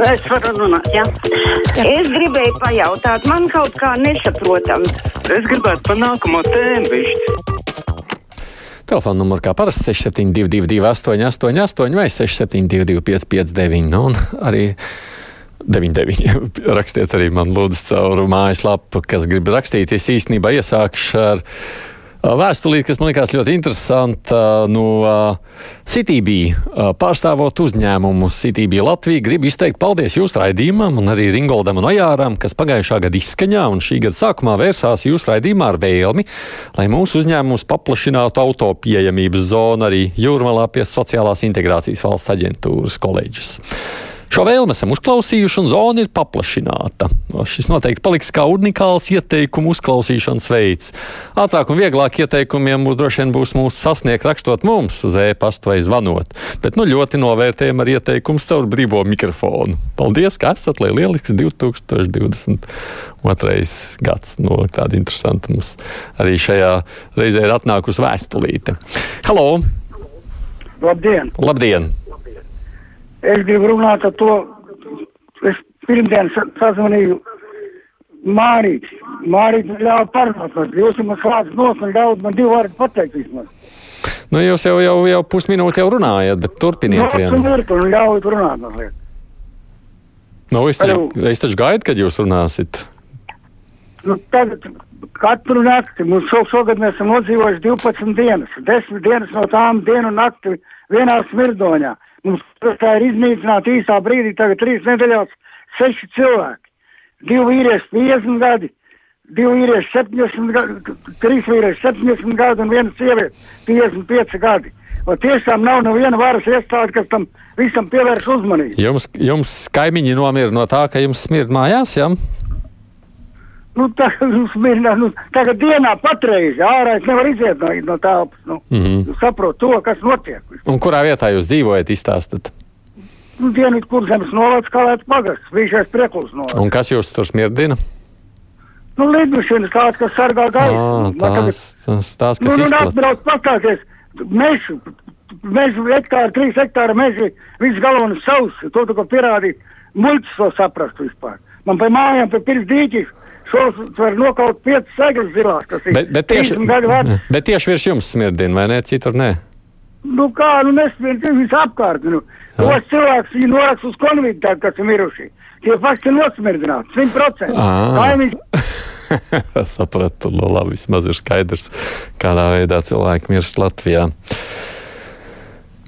Es varu runāt, jā. Es gribēju pajautāt, man kaut kā nesaprotam. Es gribētu par nākamo tēmu višķi. Telefona numurs kā parasti 6722, 888, vai 672, 559. Nu, un arī 99. Rakstiet arī man lūdzu caur mājaslapu, kas grib rakstīt. Es īstenībā iesākšu ar vēstulīti, kas man liekas ļoti interesanta no CTB. Pārstāvot uzņēmumu CTB Latviju, gribu izteikt paldies jūsu raidījumam un arī Ringoldam un Ojāram, kas pagājušā gada izskaņā un šī gada sākumā vērsās jūsu raidījumā ar vēlmi, lai mūsu uzņēmums paplašinātu auto pieejamības zonu arī Jūrmalā pie sociālās integrācijas valsts aģentūras koledžas. Šo vēlmu esam uzklausījuši, un zona ir paplašināta. Šis noteikti paliks kā unikāls ieteikumu uzklausīšanas veids. Ātrāk un vieglāk ieteikumiem droši vien būs mūsu sasniegt rakstot mums uz e-pastu vai zvanot, bet nu ļoti novērtējam ar ieteikumu caur brīvo mikrofonu. Paldies, ka esat, lielisks 2022. gads. No, nu, tāda interesanta mums arī šajā reizē ir atnākusi vēstulīte. Halo! Labdien! Labdien! Es gribu runāt ar to. Es pirmdien sazvanīju Mārīt. Mārīt ļauj parunāt. Jūs man slēdz nos un ļauj man divu vārdu pateikt vismaz. Nu, jūs jau, jau, jau pusminūti jau runājat, bet turpiniet nu, vienu. Nu, tur ļauj runāt mazliet. Nu, es taču, es taču gaidu, kad jūs runāsit. Nu, tagad katru nakti, mums šo, šogad mēs esam nodzīvojuši 12 dienas, 10 dienas no tām dienu nakti vienā smirdoņā. Mums tā ir iznīcināta īsā brīdī, tagad trīs nedēļās seši cilvēki. Divi vīrieši 50 gadi, divi vīrieši 70 gadi, trīs vīrieši 70 gadi un viena sieviete 55 gadi. O tiešām nav neviena varas iestāde, kas tam visam pievērš uzmanību. Jums, jums kaimiņi nomira no tā, ka jums smird mājās, jā? Ja? Nu, tā, nu, smirnā, nu, tagad dienā patreiz ārā es nevaru iziet no, no telpas. Nu, mm -hmm. Saprotu to, kas notiek. Un kurā vietā jūs dzīvojat, izstāstat? Nu, Dienvidu kurzemes novads, kā lēt pagasts, bijušais prieklus novads. Un kas jūs tur smirdina? Nu, lidmašīnas tāds, kas sargā gaisu. Ah, tās, tās, tās, kas nu, nu, izplat... atbrauc pastāties, mežu, mežu hektāri, trīs hektāri meži, viss galvenais savs, to ko pierādīt, muļķis to saprast vispār. Man pie mājām, pie pirms dīķis, šos var nokaut piecas seglas zilās, kas ir. Bet, bet, tieši, bet tieši virs jums smirdina, vai ne? Citur nē. Nu kā, nu nesmirdina visapkārt. Nu. Tos cilvēks viņi norakst uz konvidu, kas ir miruši. Tie fakti ir nosmirdināti, 100%. Kaimiņš. Sapratu, nu labi, vismaz ir skaidrs, kādā veidā cilvēki mirst Latvijā.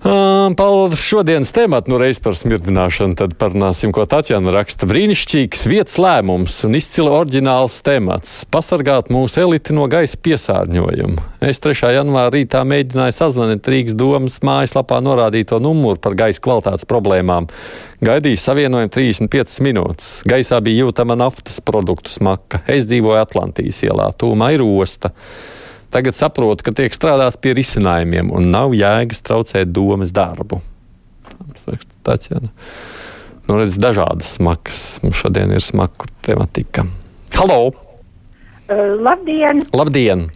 Par šodienas tēmatu, nu reiz par smirdināšanu, tad parunāsim, ko Tatjana raksta. Brīnišķīgs vietas lēmums un izcili oriģināls temats - pasargāt mūsu eliti no gaisa piesārņojuma. Es 3. janvāra rītā mēģināju sazvanīt Rīgas domas mājaslapā norādīto numuru par gaisa kvalitātes problēmām. Gaidīju savienojumu 35 minūtes. Gaisā bija jūtama naftas produktu smaka. Es dzīvoju Atlantijas ielā, tūmā ir osta. Tagad saprotu, ka tiek strādāts pie risinājumiem un nav jēgas traucēt domas darbu. Tāds, jā. Nu, redz, dažādas smagas. Mums šodien ir smaga tematika. Halo! Uh, labdien! Labdien!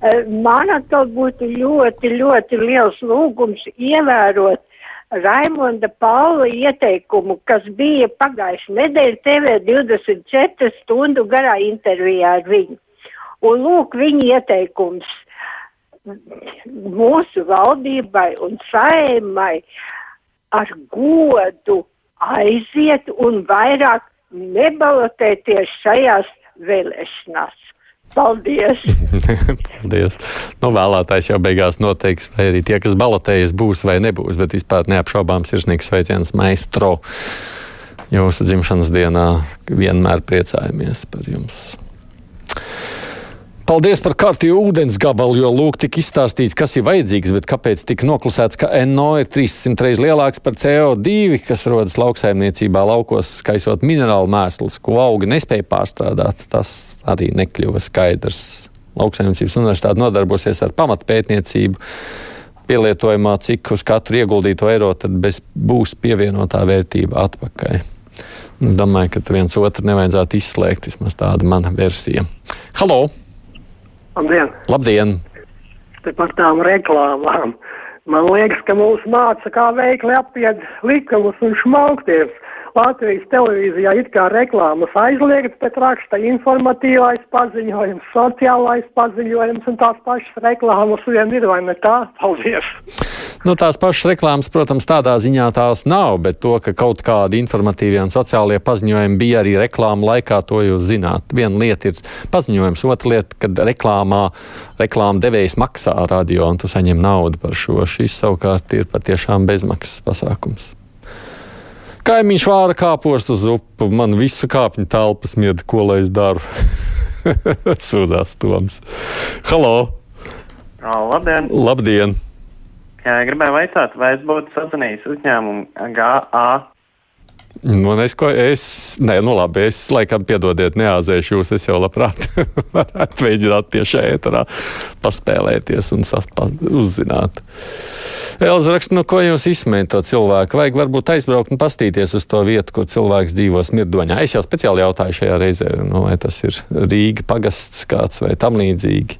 Uh, man atkal būtu ļoti, ļoti liels lūgums ievērot Raimonda Paula ieteikumu, kas bija pagājuši nedēļa TV 24 stundu garā intervijā ar viņu. Un lūk, viņa ieteikums mūsu valdībai un saimai ar godu aiziet un vairāk nebalotēties šajās vēlēšanās. Paldies! Paldies! Nu, vēlētājs jau beigās noteiks, vai arī tie, kas balotējas, būs vai nebūs, bet vispār neapšaubām sirsnīgs sveiciens maestro. Jūsu dzimšanas dienā vienmēr priecājamies par jums. Paldies par kārtīgu ūdens gabalu, jo lūk, tik izstāstīts, kas ir vajadzīgs, bet kāpēc tika noklusēts, ka NO ir 300 reizes lielāks par CO2, kas rodas lauksaimniecībā laukos, skaisot minerālu mēslus, ko augi nespēja pārstrādāt. Tas arī nekļuva skaidrs. Lauksaimniecības universitāte nodarbosies ar pamatpētniecību. Pielietojumā, cik uz katru ieguldīto eiro būs pievienotā vērtība atpakaļ. Es domāju, ka viens otru nevajadzētu izslēgt. Vismaz tāda mana versija. Halo! Labdien! Labdien. Te par tām reklāmām. Man liekas, ka mūs māca, kā veikli apiet likumus un šmaukties. Latvijas televīzijā it kā reklāmas aizliegts, bet raksta informatīvais paziņojums, sociālais paziņojums un tās pašas reklāmas vien ir, vai ne tā? Paldies! Nu, tās pašas reklāmas, protams, tādā ziņā tās nav, bet to, ka kaut kādi informatīvie un sociālie paziņojumi bija arī reklāma laikā, to jūs zināt. Viena lieta ir paziņojums, otra lieta, kad reklāmā reklāma devējs maksā radio un tu saņem naudu par šo. Šis savukārt ir patiešām bezmaksas pasākums. Kaimiņš vāra kāpostu uz upu, man visu kāpņu telpas mieda, ko lai es daru. Sūdzās Toms. Halo! Labdien! Labdien! Gribēju vaicāt, vai es būtu sazvanījis uzņēmumu GA. Nu, es, ko, es, nē, nu labi, es laikam piedodiet, neāzēšu jūs. Es jau labprāt varētu mēģināt tiešā ēterā paspēlēties un saspā, uzzināt. Elza raksta, nu ko jūs izsmējat to cilvēku? Vajag varbūt aizbraukt un pastīties uz to vietu, kur cilvēks dzīvo smirdoņā. Es jau speciāli jautāju šajā reizē, nu, vai tas ir Rīga pagasts kāds vai tam līdzīgi.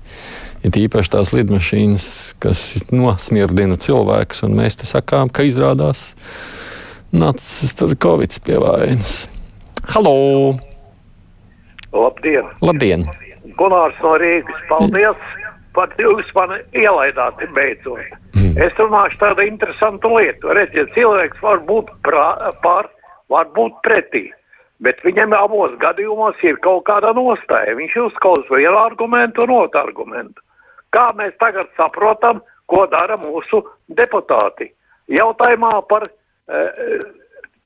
Ir īpaši tās lidmašīnas, kas nosmirdina cilvēkus, un mēs te sakām, ka izrādās nācis tur Covid pie vainas. Halo! Labdien! Labdien! Gunārs no Rīgas, paldies! Pat jūs man ielaidāt beidzot. Es runāšu tādu interesantu lietu. Redziet, cilvēks var būt prā, pār, var būt pretī. Bet viņam abos gadījumos ir kaut kāda nostāja. Viņš uzklausa vienu argumentu un otru argumentu. Kā mēs tagad saprotam, ko dara mūsu deputāti? Jautājumā par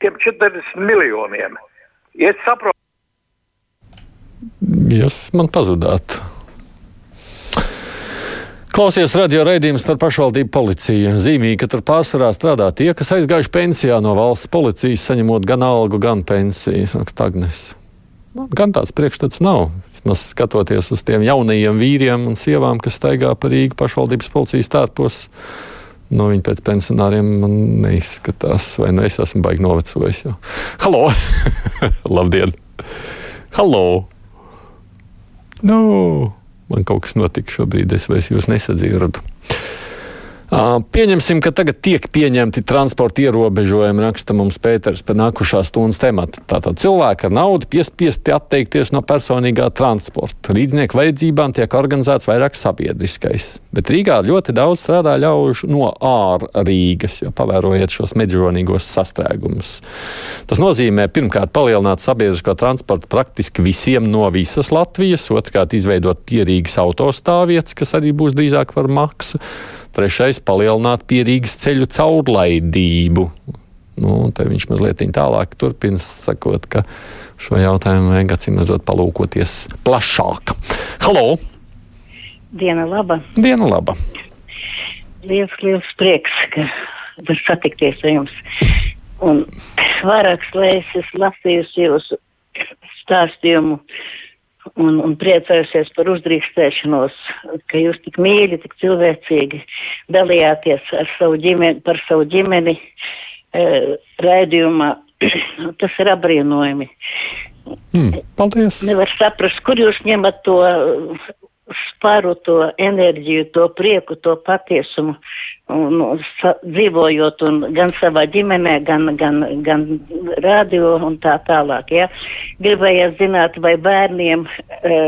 tiem 40 miljoniem. Ja es saprotu. Jūs man pazudāt. Klausies radio raidījums par pašvaldību policiju. Zīmīgi, ka tur pārsvarā strādā tie, kas aizgājuši pensijā no valsts policijas, saņemot gan algu, gan pensiju. Stagnes. Man gan tāds priekšstats nav. Vismaz skatoties uz tiem jaunajiem vīriem un sievām, kas staigā pa Rīgas pašvaldības policijas tērpos. Nu, viņi pēc pensionāriem man neizskatās, vai nu es esmu baigi novecojis. Jau. Halo! Labdien! Halo! Nu! man kaut kas notika šobrīd, es vairs jūs nesadzirdu. Pieņemsim, ka tagad tiek pieņemti transporta ierobežojumi, raksta mums Pēters par nākušā stundas tematu. Tātad cilvēki ar naudu piespiesti atteikties no personīgā transporta. Līdznieku vajadzībām tiek organizēts vairāk sabiedriskais. Bet Rīgā ļoti daudz strādā ļaužu no ārrīgas, jo pavērojiet šos mežonīgos sastrēgumus. Tas nozīmē pirmkārt palielināt sabiedrisko transportu praktiski visiem no visas Latvijas, otrkārt izveidot pierīgas autostāvvietas, kas arī būs drīzāk par maksu. Trešais - palielināt pierīgas ceļu caurlaidību. Nu, te viņš mazliet tālāk turpina sakot, ka šo jautājumu vajag acīm redzot palūkoties plašāk. Halo! Diena laba! Diena laba! Liels, liels prieks, ka var satikties ar jums. Un vairākas reizes lasījusi jūsu stāstījumu un, un priecājusies par uzdrīkstēšanos, ka jūs tik mīļi, tik cilvēcīgi dalījāties ar savu ģimeni, par savu ģimeni e, raidījumā. Tas ir apbrīnojami. Mm, paldies! Nevar saprast, kur jūs ņemat to sparu, to enerģiju, to prieku, to patiesumu un, sa, dzīvojot un gan savā ģimenē, gan, gan, gan radio un tā tālāk. Ja? Gribējies zināt, vai bērniem e,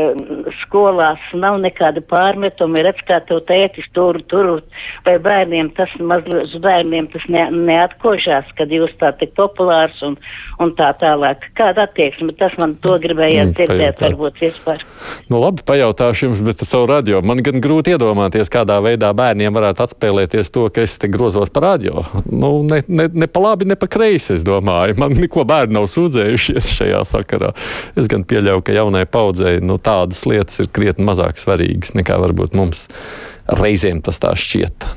skolās nav nekāda pārmetuma, redz, kā tev tētis tur, tur, vai bērniem tas mazliet, bērniem tas ne, neatkošās, kad jūs tā tik populārs un, un tā tālāk. Kāda attieksme, tas man to gribējies mm, dzirdēt, varbūt vispār. Nu labi, pajautāšu jums, bet savu radio. Man gan grūti iedomāties, kādā veidā bērniem varētu atspēlēties to, ka es te grozos par radio. Nu, ne, ne, ne pa labi, ne pa kreisi, es domāju. Man neko bērni nav sūdzējušies šajā sakarā. Es gan pieļauju, ka jaunai paudzei nu, tādas lietas ir krietni mazāk svarīgas nekā varbūt mums reizēm tas tā šķiet.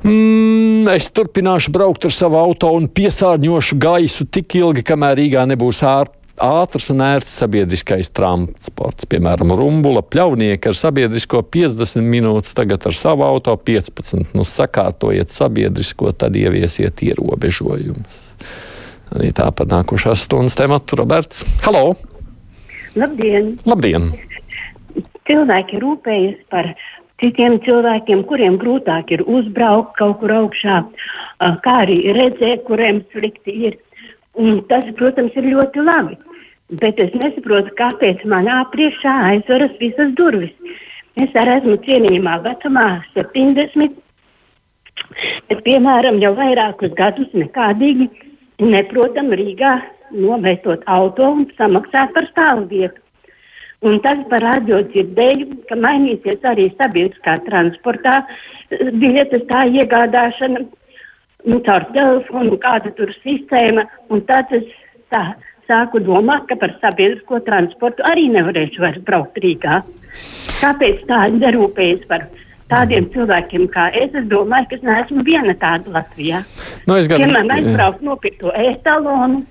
Mm, es turpināšu braukt ar savu auto un piesārņošu gaisu tik ilgi, kamēr Rīgā nebūs ārpus ātrs un ērts sabiedriskais transports. Piemēram, rumbula pļaunieki ar sabiedrisko 50 minūtes, tagad ar savu auto 15. Nu, sakārtojiet sabiedrisko, tad ieviesiet ierobežojumus. Arī tā par nākošās stundas tematu Roberts. Halo! Labdien! Labdien! Cilvēki rūpējas par citiem cilvēkiem, kuriem grūtāk ir uzbraukt kaut kur augšā, kā arī redzēt, kuriem slikti ir. Un tas, protams, ir ļoti labi. Bet es nesaprotu, kāpēc manā priekšā aizveras visas durvis. Es arī esmu cienījumā vecumā 70, bet, piemēram, jau vairākus gadus nekādīgi neprotam Rīgā novietot auto un samaksāt par stāvvietu. Un tas par radio dzirdēju, ka mainīsies arī sabiedriskā transportā biļetes tā iegādāšana nu, caur telefonu, kāda tur sistēma. Un tad es tā sāku domāt, ka par sabiedrisko transportu arī nevarēšu vairs braukt Rīgā. Kāpēc tā nerūpējas par tādiem cilvēkiem kā es? Es domāju, ka es neesmu viena tāda Latvijā. Nu, gan... Piemēram, aizbraukt nopirkt to ētalonu.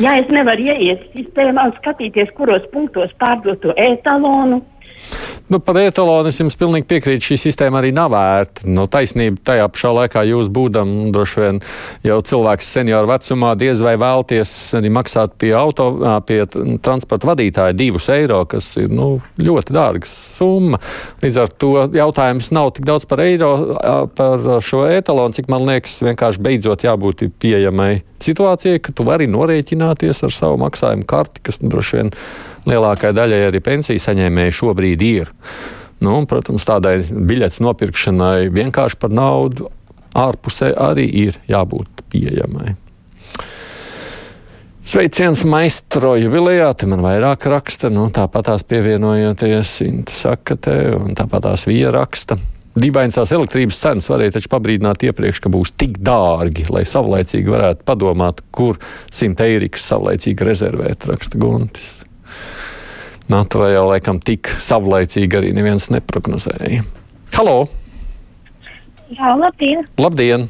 Ja es nevaru ieiet sistēmā un skatīties, kuros punktos pārdot to etalonu, Nu, par etalonu es jums pilnīgi piekrītu. Šī sistēma arī nav vērta. No taisnība tajā pašā laikā jūs būdam droši vien jau cilvēks senioru vecumā, diez vai vēlties arī maksāt pie auto, pie transporta vadītāja divus eiro, kas ir nu, ļoti dārga summa. Līdz ar to jautājums nav tik daudz par eiro, par šo etalonu, cik man liekas vienkārši beidzot jābūt pieejamai situācijai, ka tu vari norēķināties ar savu maksājumu karti, kas droši vien lielākajai daļai arī pensiju saņēmēji šobrīd ir. Nu, protams, tādai biļetes nopirkšanai vienkārši par naudu ārpusē arī ir jābūt pieejamai. Sveiciens maistro jubilejā, te man vairāk raksta, nu, tāpat tās pievienojoties Inta Sakatē un tāpat tās Vija raksta. Dīvainas tās elektrības cenas varēja taču pabrīdināt iepriekš, ka būs tik dārgi, lai savlaicīgi varētu padomāt, kur simt eiriks savlaicīgi rezervēt, raksta Guntis. NATO jau laikam tik savlaicīgi arī neviens neprognozēja. Halo! Jā, labdien! Labdien!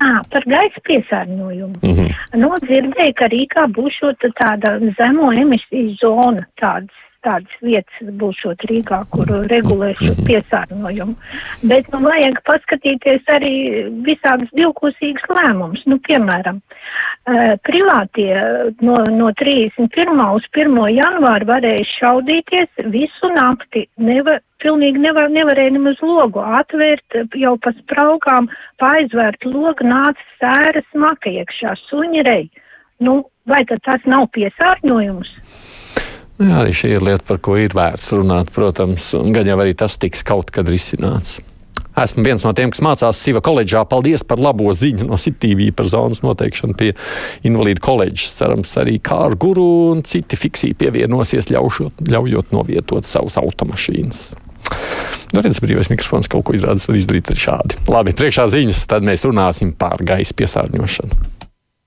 À, par gaisa piesārņojumu. Mm -hmm. Nu, dzirdēju, ka Rīgā būs tāda zemo emisiju zona, tādas tādas vietas būšot Rīgā, kur regulēs šo piesārņojumu. Bet, nu, vajag paskatīties arī visādas divkosīgas lēmumus. Nu, piemēram, privātie no, no 31. uz 1. janvāru varēja šaudīties visu nakti. Nevar, pilnīgi nevar, nevarēja nemaz logu atvērt, jau pa spraugām, paizvērt logu, nāca sēras maka iekšā, suņirei. Nu, vai tad tas nav piesārņojums? Jā, arī šī ir lieta, par ko ir vērts runāt, protams, un gan jau arī tas tiks kaut kad risināts. Esmu viens no tiem, kas mācās Siva koledžā. Paldies par labo ziņu no Citīvī par zonas noteikšanu pie invalīdu koledžas. Cerams, arī kāru guru un citi fiksī pievienosies, ļaušot, ļaujot novietot savus automašīnas. Nu, redz, brīvais mikrofons kaut ko izrādās, var izdarīt arī šādi. Labi, priekšā ziņas, tad mēs runāsim par gaisa piesārņošanu.